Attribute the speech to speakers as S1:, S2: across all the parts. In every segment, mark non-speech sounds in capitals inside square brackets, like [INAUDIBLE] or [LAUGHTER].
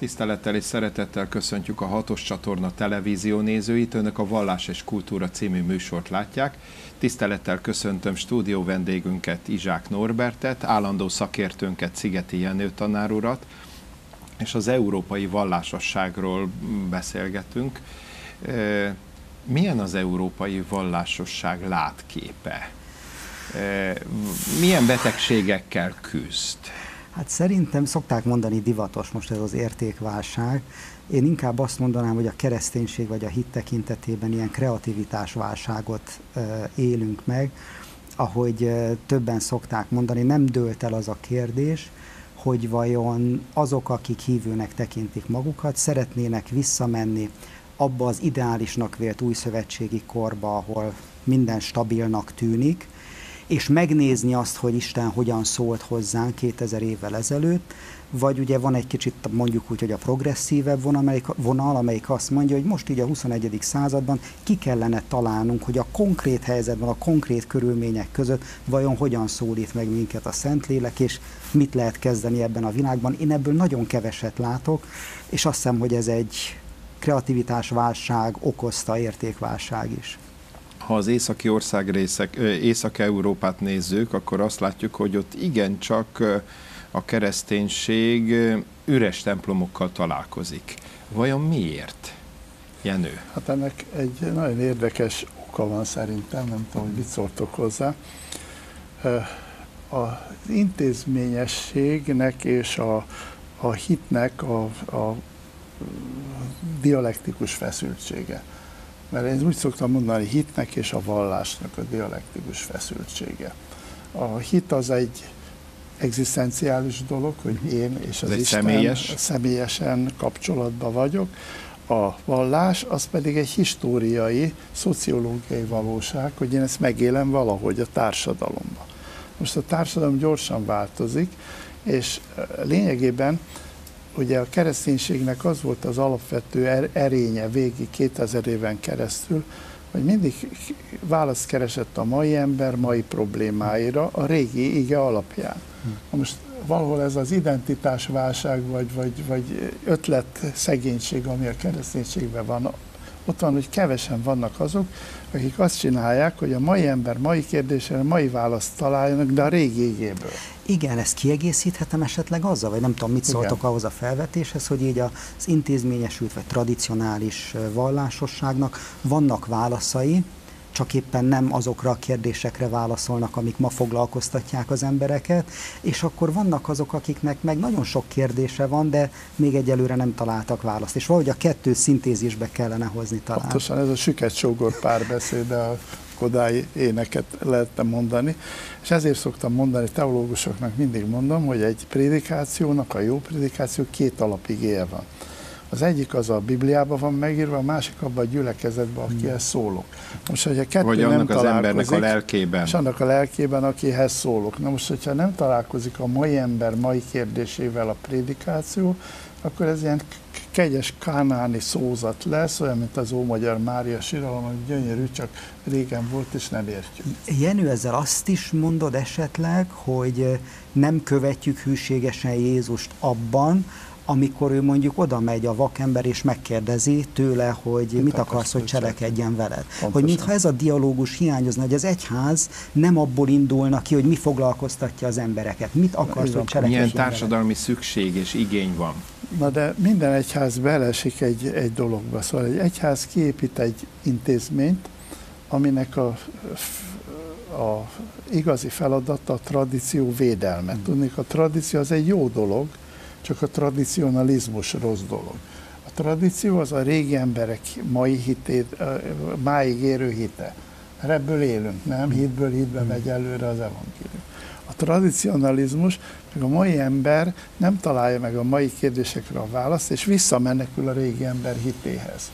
S1: Tisztelettel és szeretettel köszöntjük a hatos csatorna televízió nézőit. Önök a Vallás és Kultúra című műsort látják. Tisztelettel köszöntöm stúdió vendégünket, Izsák Norbertet, állandó szakértőnket, Szigeti Jenő tanárurat, és az európai vallásosságról beszélgetünk. Milyen az európai vallásosság látképe? Milyen betegségekkel küzd?
S2: Hát szerintem szokták mondani divatos most ez az értékválság. Én inkább azt mondanám, hogy a kereszténység vagy a hit tekintetében ilyen kreativitásválságot élünk meg, ahogy többen szokták mondani, nem dőlt el az a kérdés, hogy vajon azok, akik hívőnek tekintik magukat, szeretnének visszamenni abba az ideálisnak vélt új szövetségi korba, ahol minden stabilnak tűnik, és megnézni azt, hogy Isten hogyan szólt hozzánk 2000 évvel ezelőtt, vagy ugye van egy kicsit mondjuk úgy, hogy a progresszívebb vonal, amelyik, azt mondja, hogy most így a 21. században ki kellene találnunk, hogy a konkrét helyzetben, a konkrét körülmények között vajon hogyan szólít meg minket a Szentlélek, és mit lehet kezdeni ebben a világban. Én ebből nagyon keveset látok, és azt hiszem, hogy ez egy kreativitásválság okozta értékválság is
S1: ha az északi országrészek, Észak-Európát nézzük, akkor azt látjuk, hogy ott igencsak a kereszténység üres templomokkal találkozik. Vajon miért? Jenő.
S3: Hát ennek egy nagyon érdekes oka van szerintem, nem tudom, hogy mit szóltok hozzá. Az intézményességnek és a, a hitnek a, a dialektikus feszültsége mert én úgy szoktam mondani, hitnek és a vallásnak a dialektikus feszültsége. A hit az egy egzisztenciális dolog, hogy én és az Isten személyes. személyesen kapcsolatban vagyok. A vallás az pedig egy históriai, szociológiai valóság, hogy én ezt megélem valahogy a társadalomban. Most a társadalom gyorsan változik, és lényegében ugye a kereszténységnek az volt az alapvető er-, erénye végig 2000 éven keresztül, hogy mindig választ keresett a mai ember mai problémáira a régi ige alapján. Na most valahol ez az identitásválság, vagy, vagy, vagy ötlet szegénység, ami a kereszténységben van, ott van, hogy kevesen vannak azok, akik azt csinálják, hogy a mai ember mai kérdésére mai választ találjanak, de a régi égéből.
S2: Igen, ezt kiegészíthetem esetleg azzal, vagy nem tudom, mit szóltok Igen. ahhoz a felvetéshez, hogy így az intézményesült vagy tradicionális vallásosságnak vannak válaszai, csak éppen nem azokra a kérdésekre válaszolnak, amik ma foglalkoztatják az embereket, és akkor vannak azok, akiknek meg nagyon sok kérdése van, de még egyelőre nem találtak választ, és valahogy a kettő szintézisbe kellene hozni talán.
S3: Pontosan ez a süket sógor párbeszéd, a Kodály éneket lehetne mondani, és ezért szoktam mondani, teológusoknak mindig mondom, hogy egy prédikációnak, a jó prédikáció két alapigéje van. Az egyik az a Bibliában van megírva, a másik abban a gyülekezetben, akihez szólok. Most, hogyha kettő
S1: Vagy
S3: nem
S1: annak az embernek a lelkében.
S3: És annak a lelkében, akihez szólok. Na most, hogyha nem találkozik a mai ember mai kérdésével a prédikáció, akkor ez ilyen kegyes kánáni szózat lesz, olyan, mint az Ómagyar Mária síralom, hogy gyönyörű, csak régen volt, és nem értjük.
S2: Jenő, ezzel azt is mondod esetleg, hogy nem követjük hűségesen Jézust abban, amikor ő mondjuk oda megy a vakember és megkérdezi tőle, hogy mit, mit akarsz, hogy cselekedjen veled. Pontosan. Hogy mintha ez a dialógus hiányozna, hogy az egyház nem abból indulna ki, hogy mi foglalkoztatja az embereket, mit akarsz, hogy cselekedjen
S1: Milyen társadalmi veled. szükség és igény van.
S3: Na de minden egyház belesik egy, egy dologba. Szóval egy egyház kiépít egy intézményt, aminek a, a igazi feladata a tradíció védelme. Hmm. Tudnék, a tradíció az egy jó dolog, csak a tradicionalizmus rossz dolog. A tradíció az a régi emberek mai hitét, máig érő hite. Mert ebből élünk, nem? Hitből hitbe megy előre az evangélium. A tradicionalizmus, meg a mai ember nem találja meg a mai kérdésekre a választ, és visszamenekül a régi ember hitéhez.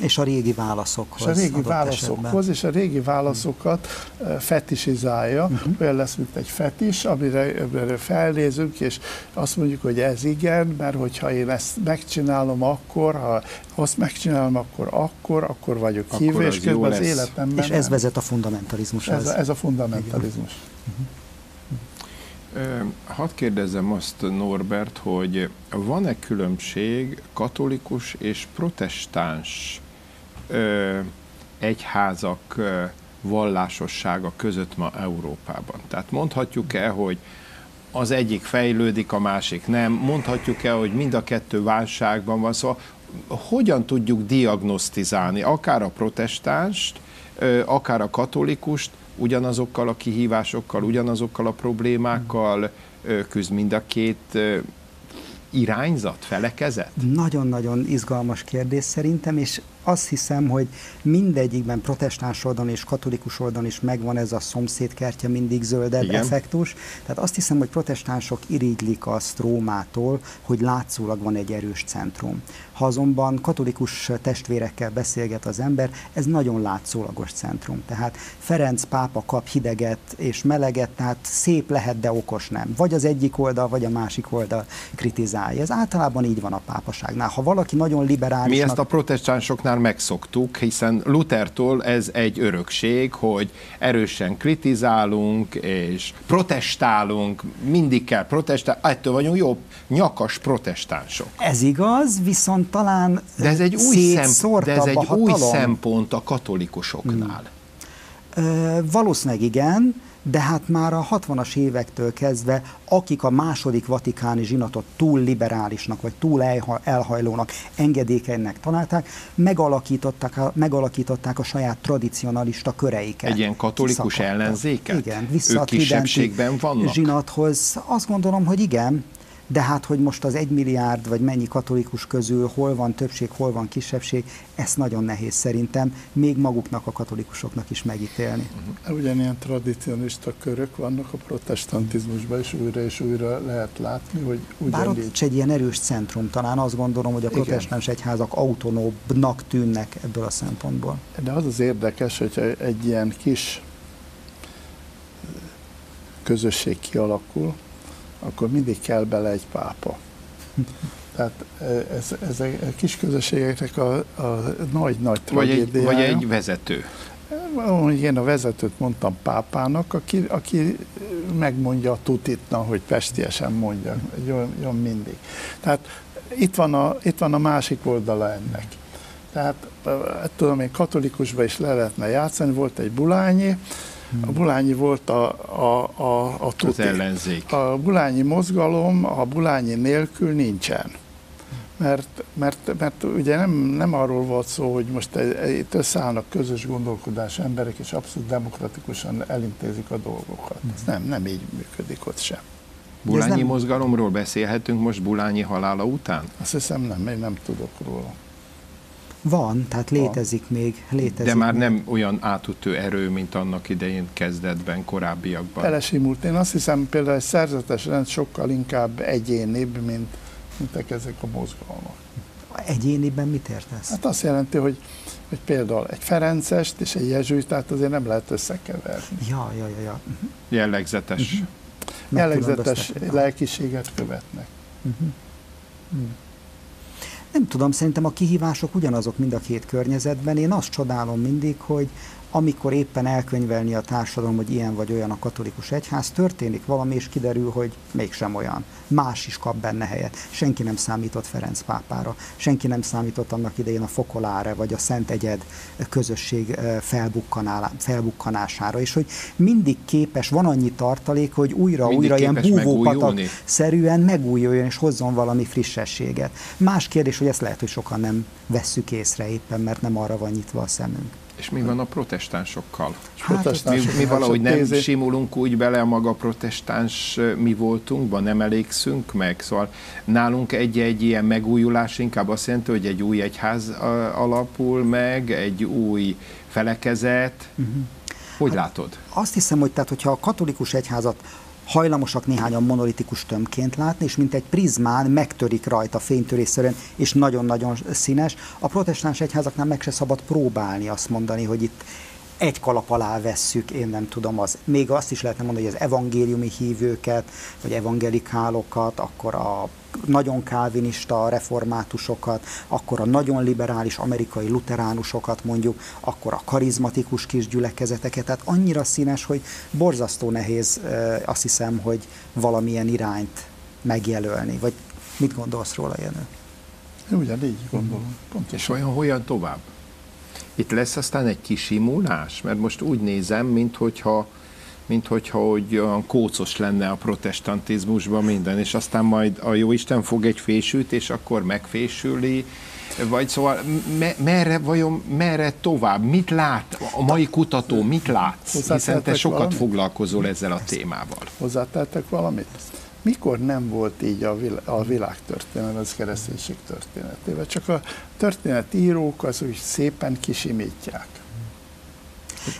S2: És a régi válaszokhoz.
S3: És a régi válaszokhoz, esetben. és a régi válaszokat fetisizálja. Uh-huh. Olyan lesz, mint egy fetis, amire, amire felnézünk, és azt mondjuk, hogy ez igen, mert hogyha én ezt megcsinálom akkor, ha azt megcsinálom akkor, akkor, akkor vagyok akkor hívő, és közben az életemben...
S2: És ez vezet a fundamentalizmushoz.
S3: Ez, ez a fundamentalizmus. Uh-huh.
S1: Hadd kérdezzem azt, Norbert, hogy van-e különbség katolikus és protestáns egyházak vallásossága között ma Európában? Tehát mondhatjuk-e, hogy az egyik fejlődik, a másik nem? Mondhatjuk-e, hogy mind a kettő válságban van? Szóval hogyan tudjuk diagnosztizálni akár a protestánst, akár a katolikust, ugyanazokkal a kihívásokkal, ugyanazokkal a problémákkal küzd mind a két irányzat, felekezet?
S2: Nagyon-nagyon izgalmas kérdés szerintem, és azt hiszem, hogy mindegyikben protestáns oldalon és katolikus oldalon is megvan ez a szomszédkertje mindig zöldebb Igen. effektus. Tehát azt hiszem, hogy protestánsok irigylik azt Rómától, hogy látszólag van egy erős centrum. Ha azonban katolikus testvérekkel beszélget az ember, ez nagyon látszólagos centrum. Tehát Ferenc pápa kap hideget és meleget, tehát szép lehet, de okos nem. Vagy az egyik oldal, vagy a másik oldal kritizálja. Ez általában így van a pápaságnál. Ha valaki nagyon liberális.
S1: Mi ezt a protestánsoknál megszoktuk, hiszen Luthertól ez egy örökség, hogy erősen kritizálunk és protestálunk, mindig kell protestálni, ettől vagyunk jobb, nyakas protestánsok.
S2: Ez igaz, viszont talán
S1: de ez egy új, szempont, de ez egy új szempont a katolikusoknál.
S2: Hmm. Ö, valószínűleg igen, de hát már a 60-as évektől kezdve, akik a második vatikáni zsinatot túl liberálisnak, vagy túl elhajlónak, engedékenynek találták, megalakították a, megalakították a saját tradicionalista köreiket.
S1: Egy ilyen katolikus ellenzéket?
S2: Igen,
S1: vissza ők kisebbségben vannak?
S2: zsinathoz. Azt gondolom, hogy igen, de hát, hogy most az egy milliárd vagy mennyi katolikus közül hol van többség, hol van kisebbség, ezt nagyon nehéz szerintem még maguknak a katolikusoknak is megítélni.
S3: Uh-huh. Ugyanilyen tradicionista körök vannak a protestantizmusban, és újra és újra lehet látni, hogy ugyanígy... Bár
S2: ott egy ilyen erős centrum, talán azt gondolom, hogy a protestáns egyházak autonóbbnak tűnnek ebből a szempontból.
S3: De az az érdekes, hogy egy ilyen kis közösség kialakul, akkor mindig kell bele egy pápa. [LAUGHS] Tehát e, ez, ez a kis közösségeknek a, a nagy-nagy
S1: tragédiája. Vagy egy, vagy egy vezető.
S3: Én a vezetőt mondtam pápának, aki, aki megmondja a tutitna, hogy pestiesen mondja, jön, jön mindig. Tehát itt van, a, itt van a másik oldala ennek. Tehát e, tudom én katolikusba is le lehetne játszani, volt egy bulányi, a Bulányi volt a, a, a, a
S1: tuti. Az ellenzék.
S3: A Bulányi mozgalom a Bulányi nélkül nincsen. Mert, mert, mert ugye nem, nem arról volt szó, hogy most itt összeállnak közös gondolkodás emberek, és abszolút demokratikusan elintézik a dolgokat. Ez nem, nem így működik ott sem.
S1: Bulányi nem... mozgalomról beszélhetünk most Bulányi halála után?
S3: Azt hiszem nem, én nem tudok róla.
S2: Van, tehát létezik Van. még. Létezik
S1: De már
S2: még.
S1: nem olyan átütő erő, mint annak idején kezdetben, korábbiakban.
S3: Belesimult. Én azt hiszem például egy szerzetes rend sokkal inkább egyénibb, mint, mint ezek a mozgalmak.
S2: Egyéniben mit értesz?
S3: Hát azt jelenti, hogy, hogy például egy Ferencest és egy jezsuitát azért nem lehet összekeverni.
S2: Ja, ja, ja. ja.
S1: Uh-huh. Jellegzetes. Uh-huh.
S3: Jellegzetes lelkiséget követnek. Uh-huh.
S2: Uh-huh. Nem tudom, szerintem a kihívások ugyanazok mind a két környezetben. Én azt csodálom mindig, hogy amikor éppen elkönyvelni a társadalom, hogy ilyen vagy olyan a katolikus egyház, történik valami, és kiderül, hogy mégsem olyan. Más is kap benne helyet. Senki nem számított Ferenc pápára, senki nem számított annak idején a Fokolára, vagy a Szent Egyed közösség felbukkanására, és hogy mindig képes, van annyi tartalék, hogy újra-újra ilyen búvópatak szerűen megújuljon, és hozzon valami frissességet. Más kérdés, hogy ezt lehet, hogy sokan nem vesszük észre éppen, mert nem arra van nyitva a szemünk.
S1: És mi van a protestánsokkal? Hát, mi, mi valahogy nem nézi. simulunk úgy bele a maga protestáns mi voltunkba, nem elégszünk meg? Szóval nálunk egy-egy ilyen megújulás inkább azt jelenti, hogy egy új egyház alapul meg, egy új felekezet. Uh-huh. Hogy hát, látod?
S2: Azt hiszem, hogy tehát, hogyha a katolikus egyházat hajlamosak néhányan monolitikus tömként látni, és mint egy prizmán megtörik rajta fénytörésszerűen, és nagyon-nagyon színes. A protestáns egyházaknál meg se szabad próbálni azt mondani, hogy itt egy kalap alá vesszük, én nem tudom, az, még azt is lehetne mondani, hogy az evangéliumi hívőket, vagy evangelikálokat, akkor a nagyon kálvinista reformátusokat, akkor a nagyon liberális amerikai luteránusokat mondjuk, akkor a karizmatikus kis gyülekezeteket, tehát annyira színes, hogy borzasztó nehéz azt hiszem, hogy valamilyen irányt megjelölni, vagy mit gondolsz róla, Jenő?
S3: Ugyanígy gondolom.
S1: Pontosan. És olyan hogyan tovább? Itt lesz aztán egy kisimulás? Mert most úgy nézem, minthogyha mint hogyha hogy olyan kócos lenne a protestantizmusban minden, és aztán majd a Jóisten fog egy fésült, és akkor megfésüli, vagy szóval me, merre, vajon merre tovább? Mit lát a mai kutató, mit lát? Hiszen te sokat valamit? foglalkozol ezzel a témával.
S3: Hozzátettek valamit? Mikor nem volt így a, vil- a világtörténet, az kereszténység történetével? Csak a történetírók az úgy szépen kisimítják.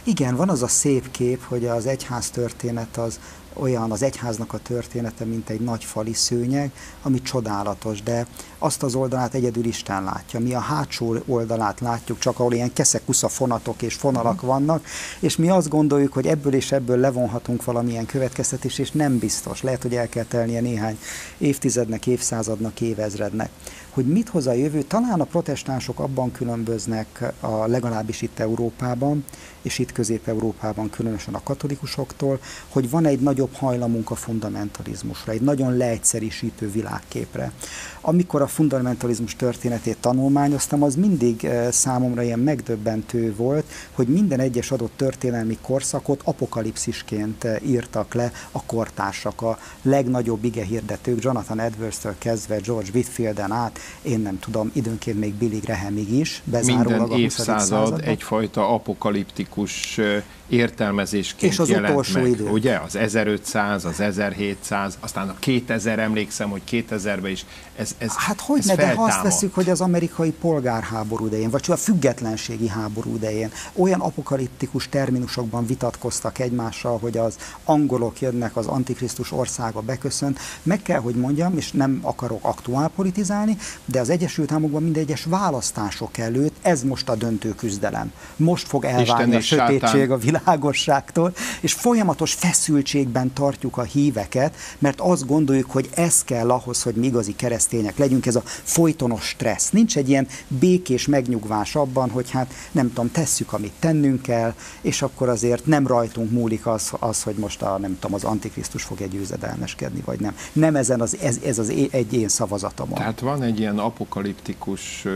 S2: Igen, van az a szép kép, hogy az egyház történet az olyan az egyháznak a története, mint egy nagy fali szőnyeg, ami csodálatos, de azt az oldalát egyedül Isten látja. Mi a hátsó oldalát látjuk, csak ahol ilyen keszekusza fonatok és fonalak vannak, és mi azt gondoljuk, hogy ebből és ebből levonhatunk valamilyen következtetés, és nem biztos. Lehet, hogy el kell telnie néhány évtizednek, évszázadnak, évezrednek hogy mit hoz a jövő. Talán a protestánsok abban különböznek, a, legalábbis itt Európában, és itt Közép-Európában különösen a katolikusoktól, hogy van egy nagyobb hajlamunk a fundamentalizmusra, egy nagyon leegyszerűsítő világképre. Amikor a fundamentalizmus történetét tanulmányoztam, az mindig eh, számomra ilyen megdöbbentő volt, hogy minden egyes adott történelmi korszakot apokalipszisként eh, írtak le a kortársak, a legnagyobb igehirdetők, Jonathan Edwards-től kezdve George Whitfielden át, én nem tudom, időnként még Billy Grahamig is,
S1: bezárólag Minden évszázad egyfajta apokaliptikus értelmezésként
S2: és az
S1: jelent
S2: utolsó
S1: meg,
S2: idő.
S1: ugye? Az 1500, az 1700, aztán a 2000, emlékszem, hogy 2000-ben is ez, ez
S2: Hát hogy
S1: ez
S2: ne, de ha azt veszük, hogy az amerikai polgárháború idején, vagy a függetlenségi háború idején olyan apokaliptikus terminusokban vitatkoztak egymással, hogy az angolok jönnek, az antikrisztus országa beköszönt, meg kell, hogy mondjam, és nem akarok aktuál politizálni, de az Egyesült Államokban mindegyes választások előtt ez most a döntő küzdelem. Most fog elválni a sötétség a világosságtól, és folyamatos feszültségben tartjuk a híveket, mert azt gondoljuk, hogy ez kell ahhoz, hogy mi igazi keresztények legyünk, ez a folytonos stressz. Nincs egy ilyen békés megnyugvás abban, hogy hát nem tudom, tesszük, amit tennünk kell, és akkor azért nem rajtunk múlik az, az hogy most a, nem tudom, az Antikrisztus fog egy győzedelmeskedni, vagy nem. Nem ezen az, ez, ez az egy én szavazatom.
S1: Tehát van egy ilyen apokaliptikus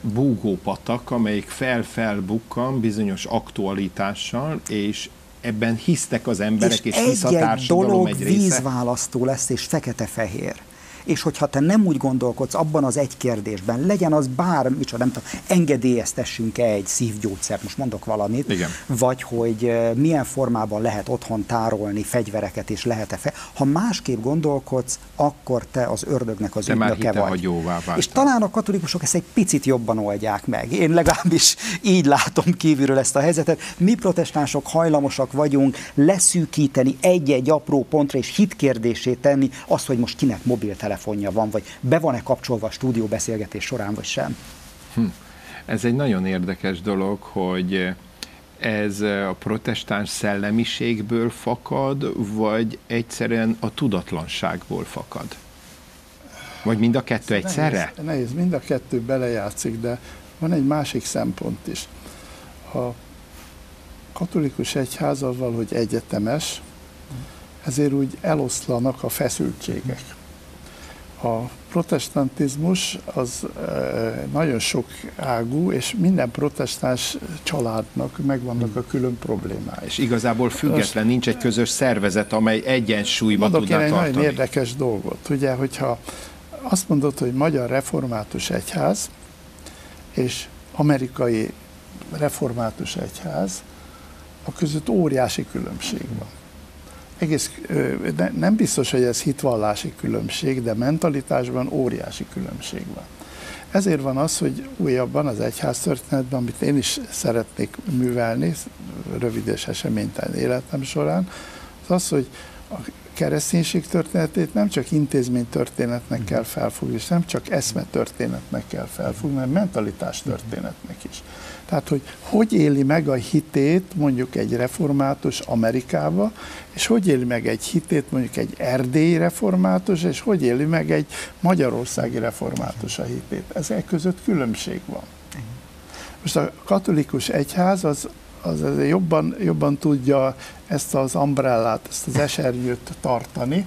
S1: búgópatak, amelyik fel-fel bizonyos aktualitással, és ebben hisztek az emberek, és, és hisz a társadalom
S2: dolog
S1: egy része.
S2: vízválasztó lesz, és fekete-fehér és hogyha te nem úgy gondolkodsz abban az egy kérdésben, legyen az bár, micsoda, nem tudom, engedélyeztessünk -e egy szívgyógyszert, most mondok valamit,
S1: Igen.
S2: vagy hogy milyen formában lehet otthon tárolni fegyvereket, és lehet-e fe... Ha másképp gondolkodsz, akkor te az ördögnek az ügynöke vagy. És talán a katolikusok ezt egy picit jobban oldják meg. Én legalábbis így látom kívülről ezt a helyzetet. Mi protestánsok hajlamosak vagyunk leszűkíteni egy-egy apró pontra, és hitkérdését tenni azt, hogy most kinek mobiltelefon telefonja van, vagy be van-e kapcsolva a stúdióbeszélgetés során, vagy sem.
S1: Hm. Ez egy nagyon érdekes dolog, hogy ez a protestáns szellemiségből fakad, vagy egyszerűen a tudatlanságból fakad? Vagy mind a kettő ez egyszerre?
S3: Nehéz, nehéz, mind a kettő belejátszik, de van egy másik szempont is. A katolikus egyház avval, hogy egyetemes, ezért úgy eloszlanak a feszültségek. A protestantizmus az nagyon sok ágú, és minden protestáns családnak megvannak a külön problémái.
S1: És igazából független, nincs egy közös szervezet, amely egyensúlyba
S3: tudna
S1: tartani.
S3: egy nagyon érdekes dolgot. Ugye, hogyha azt mondod, hogy Magyar Református Egyház és amerikai református egyház, a között óriási különbség van egész, nem biztos, hogy ez hitvallási különbség, de mentalitásban óriási különbség van. Ezért van az, hogy újabban az egyház történetben, amit én is szeretnék művelni, rövid és eseménytelen életem során, az az, hogy a kereszténység történetét nem csak intézmény történetnek kell felfogni, és nem csak eszme történetnek kell felfogni, hanem mentalitás történetnek is. Tehát, hogy hogy éli meg a hitét mondjuk egy református Amerikába, és hogy éli meg egy hitét mondjuk egy erdélyi református, és hogy éli meg egy magyarországi református a hitét. Ezek között különbség van. Most a katolikus egyház az, az jobban, jobban tudja ezt az umbrellát, ezt az esernyőt tartani,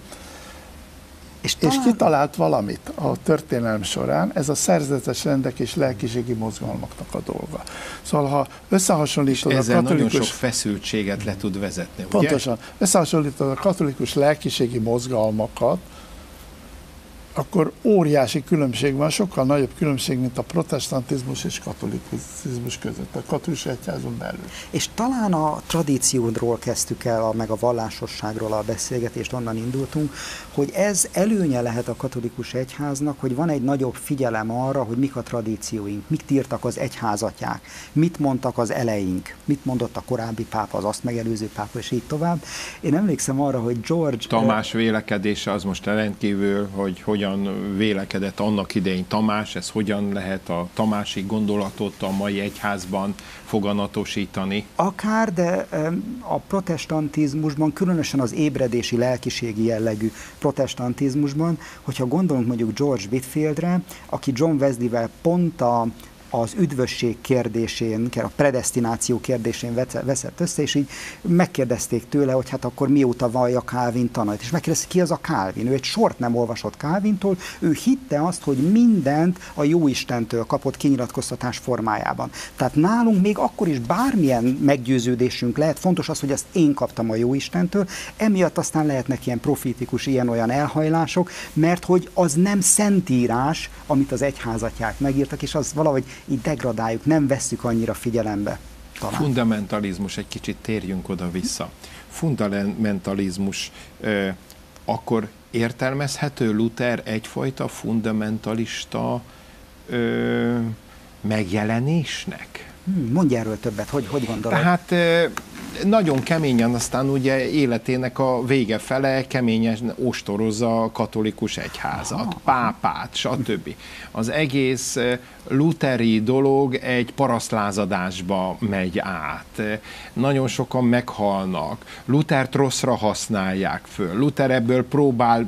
S3: és, talán... és kitalált valamit a történelem során, ez a szerzetes rendek és lelkiségi mozgalmaknak a dolga. Szóval, ha összehasonlítod és
S1: ezzel a katolikus... nagyon sok feszültséget le tud vezetni,
S3: ugye? Pontosan. Összehasonlítod a katolikus lelkiségi mozgalmakat, akkor óriási különbség van, sokkal nagyobb különbség, mint a protestantizmus és katolicizmus között, a katolikus egyházon belül.
S2: És talán a tradíciódról kezdtük el, meg a vallásosságról a beszélgetést, onnan indultunk, hogy ez előnye lehet a katolikus egyháznak, hogy van egy nagyobb figyelem arra, hogy mik a tradícióink, mit írtak az egyházatják, mit mondtak az eleink, mit mondott a korábbi pápa, az azt megelőző pápa, és így tovább. Én emlékszem arra, hogy George...
S1: Tamás vélekedése az most rendkívül, hogy hogyan hogyan vélekedett annak idején Tamás, ez hogyan lehet a tamási gondolatot a mai egyházban foganatosítani?
S2: Akár, de a protestantizmusban, különösen az ébredési lelkiségi jellegű protestantizmusban, hogyha gondolunk mondjuk George Whitfieldre, aki John Wesley-vel pont a az üdvösség kérdésén, a predestináció kérdésén veszett össze, és így megkérdezték tőle, hogy hát akkor mióta vallja Calvin tanait. És megkérdezték, ki az a Calvin? Ő egy sort nem olvasott Calvintól, ő hitte azt, hogy mindent a Jóistentől kapott kinyilatkoztatás formájában. Tehát nálunk még akkor is bármilyen meggyőződésünk lehet, fontos az, hogy ezt én kaptam a Jóistentől, emiatt aztán lehetnek ilyen profitikus, ilyen-olyan elhajlások, mert hogy az nem szentírás, amit az egyházatják megírtak, és az valahogy így degradáljuk, nem vesszük annyira figyelembe.
S1: Talán. Fundamentalizmus, egy kicsit térjünk oda-vissza. Fundamentalizmus, akkor értelmezhető Luther egyfajta fundamentalista megjelenésnek?
S2: Hmm, mondj erről többet, hogy, hogy gondolod?
S1: Tehát nagyon keményen aztán ugye életének a vége fele keményen ostorozza a katolikus egyházat, aha, pápát, stb. Az egész luteri dolog egy parasztlázadásba megy át. Nagyon sokan meghalnak. Lutert rosszra használják föl. Luther ebből próbál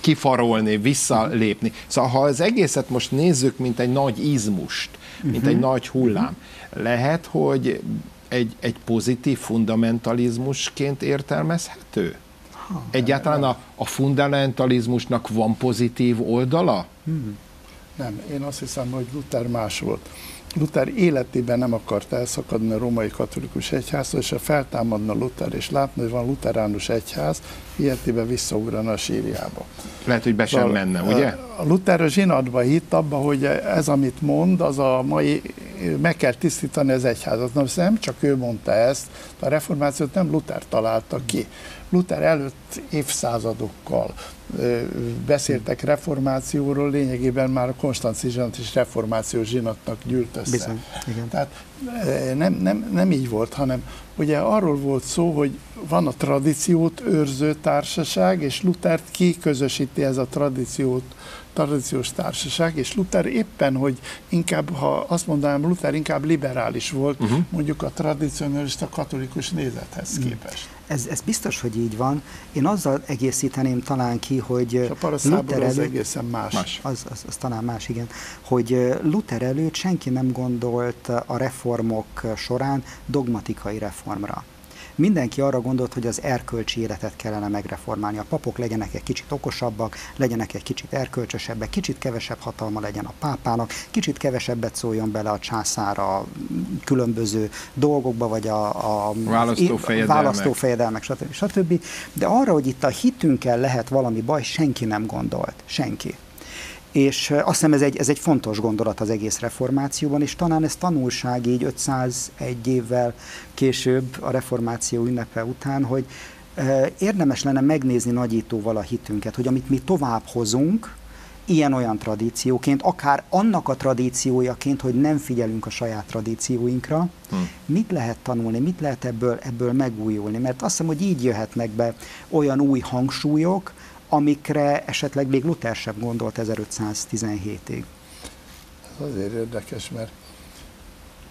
S1: kifarolni, visszalépni. Szóval ha az egészet most nézzük, mint egy nagy izmust, mint uh-huh. egy mhm. nagy hullám, lehet, hogy egy, egy pozitív fundamentalizmusként értelmezhető? Egyáltalán a, a fundamentalizmusnak van pozitív oldala?
S3: Hmm. Nem, én azt hiszem, hogy Luther más volt. Luther életében nem akart elszakadni a római katolikus egyháztól, és ha feltámadna Luther, és látna, hogy van luteránus egyház, életében visszaugrana a sírjába.
S1: Lehet, hogy be sem menne, ugye?
S3: A Luther a zsinatba hitt abba, hogy ez, amit mond, az a mai, meg kell tisztítani az egyházat. Na, nem csak ő mondta ezt, a reformációt nem Luther találta ki. Luther előtt évszázadokkal beszéltek reformációról, lényegében már a Konstanci zsinat is reformáció zsinatnak gyűlt össze. Bizony, igen. Tehát nem, nem, nem így volt, hanem ugye arról volt szó, hogy van a tradíciót őrző társaság, és Luther kiközösíti ez a tradíciót tradíciós társaság, és Luther éppen, hogy inkább, ha azt mondanám, Luther inkább liberális volt, uh-huh. mondjuk a tradicionalista katolikus nézethez uh-huh. képest.
S2: Ez, ez biztos, hogy így van. Én azzal egészíteném talán ki, hogy
S3: és a Luther előtt, az egészen más. más.
S2: Az, az, az talán más, igen. Hogy Luther előtt senki nem gondolt a reformok során dogmatikai reformra mindenki arra gondolt, hogy az erkölcsi életet kellene megreformálni. A papok legyenek egy kicsit okosabbak, legyenek egy kicsit erkölcsösebbek, kicsit kevesebb hatalma legyen a pápának, kicsit kevesebbet szóljon bele a császár a különböző dolgokba, vagy a, a
S1: választófejedelmek,
S2: választófejedelmek stb. stb. De arra, hogy itt a hitünkkel lehet valami baj, senki nem gondolt. Senki. És azt hiszem ez egy, ez egy fontos gondolat az egész reformációban, és talán ez tanulság így 501 évvel később a reformáció ünnepe után, hogy érdemes lenne megnézni nagyítóval a hitünket, hogy amit mi tovább hozunk, ilyen-olyan tradícióként, akár annak a tradíciójaként, hogy nem figyelünk a saját tradícióinkra, hmm. mit lehet tanulni, mit lehet ebből, ebből megújulni, mert azt hiszem, hogy így jöhetnek be olyan új hangsúlyok, amikre esetleg még Luther sem gondolt 1517-ig.
S3: Ez azért érdekes, mert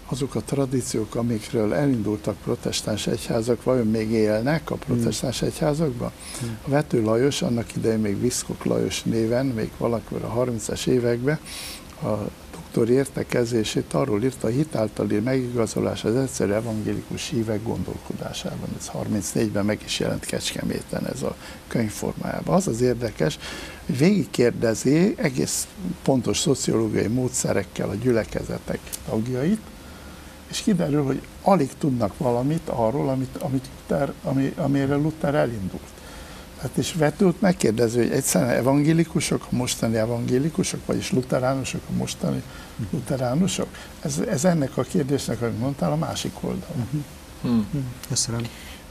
S3: azok a tradíciók, amikről elindultak protestáns egyházak, vajon még élnek a protestáns hmm. egyházakban? Hmm. A Vető Lajos, annak idején még Viszkok Lajos néven, még valakor a 30-es években, a doktori értekezését arról írta, a hitáltali megigazolás az egyszerű evangélikus hívek gondolkodásában. Ez 34-ben meg is jelent Kecskeméten ez a könyvformájában. Az az érdekes, hogy végigkérdezi egész pontos szociológiai módszerekkel a gyülekezetek tagjait, és kiderül, hogy alig tudnak valamit arról, amit, amit Luther, ami, amire Luther elindult. Hát és vetült megkérdező, hogy egyszerűen evangélikusok, a mostani evangélikusok, vagyis luteránusok, a mostani luteránusok? Ez, ez ennek a kérdésnek, amit mondtál, a másik oldal.
S2: Hmm. Köszönöm.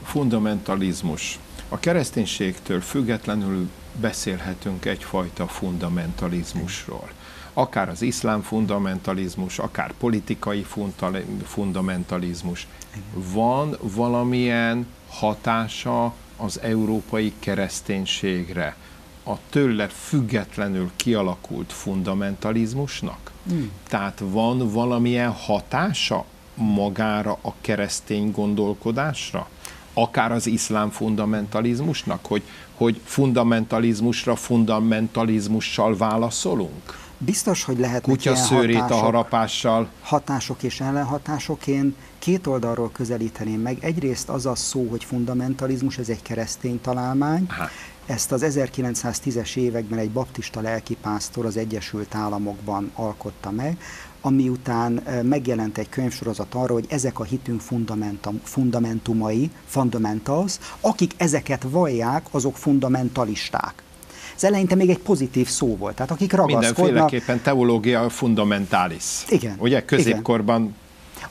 S1: Fundamentalizmus. A kereszténységtől függetlenül beszélhetünk egyfajta fundamentalizmusról. Akár az iszlám fundamentalizmus, akár politikai fundamentalizmus. Van valamilyen hatása az európai kereszténységre a tőle függetlenül kialakult fundamentalizmusnak? Mm. Tehát van valamilyen hatása magára a keresztény gondolkodásra? Akár az iszlám fundamentalizmusnak, hogy, hogy fundamentalizmusra fundamentalizmussal válaszolunk?
S2: Biztos, hogy lehet
S1: Kutya szőrét hatások, a harapással.
S2: Hatások és ellenhatások. Én két oldalról közelíteném meg. Egyrészt az a szó, hogy fundamentalizmus, ez egy keresztény találmány. Aha. Ezt az 1910-es években egy baptista lelkipásztor az Egyesült Államokban alkotta meg, ami után megjelent egy könyvsorozat arra, hogy ezek a hitünk fundamentum, fundamentumai, fundamentals, akik ezeket vallják, azok fundamentalisták. Ez eleinte még egy pozitív szó volt, tehát akik ragaszkodnak...
S1: Mindenféleképpen teológia fundamentalis.
S2: Igen.
S1: Ugye középkorban igen.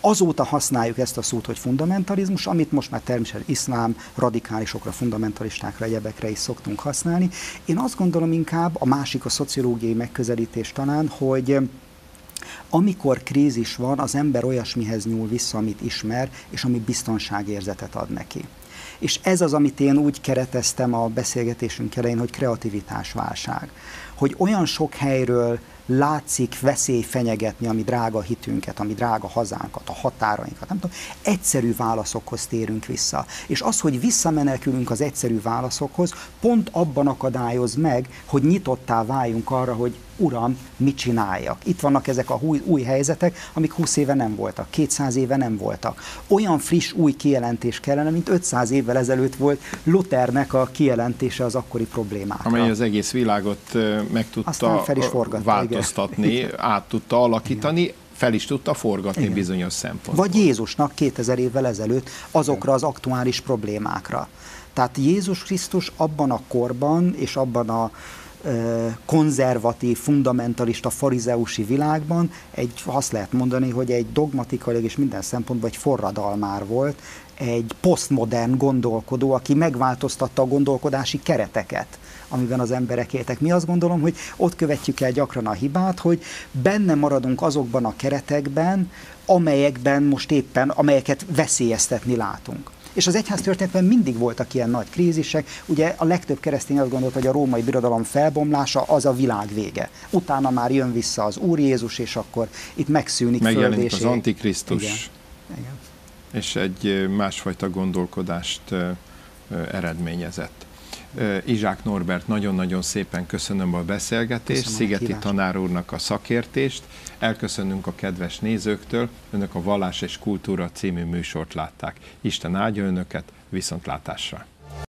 S2: Azóta használjuk ezt a szót, hogy fundamentalizmus, amit most már természetesen iszlám, radikálisokra, fundamentalistákra, egyebekre is szoktunk használni. Én azt gondolom inkább, a másik a szociológiai megközelítés talán, hogy amikor krízis van, az ember olyasmihez nyúl vissza, amit ismer, és ami biztonságérzetet ad neki. És ez az, amit én úgy kereteztem a beszélgetésünk elején, hogy kreativitásválság. Hogy olyan sok helyről látszik veszély fenyegetni a mi drága hitünket, a mi drága hazánkat, a határainkat, nem tudom, egyszerű válaszokhoz térünk vissza. És az, hogy visszamenekülünk az egyszerű válaszokhoz, pont abban akadályoz meg, hogy nyitottá váljunk arra, hogy uram, mit csináljak. Itt vannak ezek a új, új helyzetek, amik 20 éve nem voltak, 200 éve nem voltak. Olyan friss, új kijelentés kellene, mint 500 évvel ezelőtt volt Luthernek a kijelentése az akkori problémákra.
S1: Amely az egész világot meg tudta fel is változtatni, igen. át tudta alakítani, igen fel is tudta forgatni Igen. bizonyos szempontból.
S2: Vagy Jézusnak 2000 évvel ezelőtt azokra az aktuális problémákra. Tehát Jézus Krisztus abban a korban és abban a konzervatív, fundamentalista, farizeusi világban egy, azt lehet mondani, hogy egy dogmatikailag és minden szempontból egy forradalmár volt, egy posztmodern gondolkodó, aki megváltoztatta a gondolkodási kereteket amiben az emberek éltek. Mi azt gondolom, hogy ott követjük el gyakran a hibát, hogy benne maradunk azokban a keretekben, amelyekben most éppen, amelyeket veszélyeztetni látunk. És az egyház történetben mindig voltak ilyen nagy krízisek. Ugye a legtöbb keresztény azt gondolt, hogy a római birodalom felbomlása az a világ vége. Utána már jön vissza az Úr Jézus, és akkor itt megszűnik
S1: Megjelenik az Antikrisztus. Igen. Igen. És egy másfajta gondolkodást eredményezett. Izsák Norbert, nagyon-nagyon szépen köszönöm a beszélgetést, köszönöm Szigeti a tanár úrnak a szakértést, elköszönünk a kedves nézőktől, önök a Vallás és Kultúra című műsort látták. Isten áldja önöket, viszontlátásra!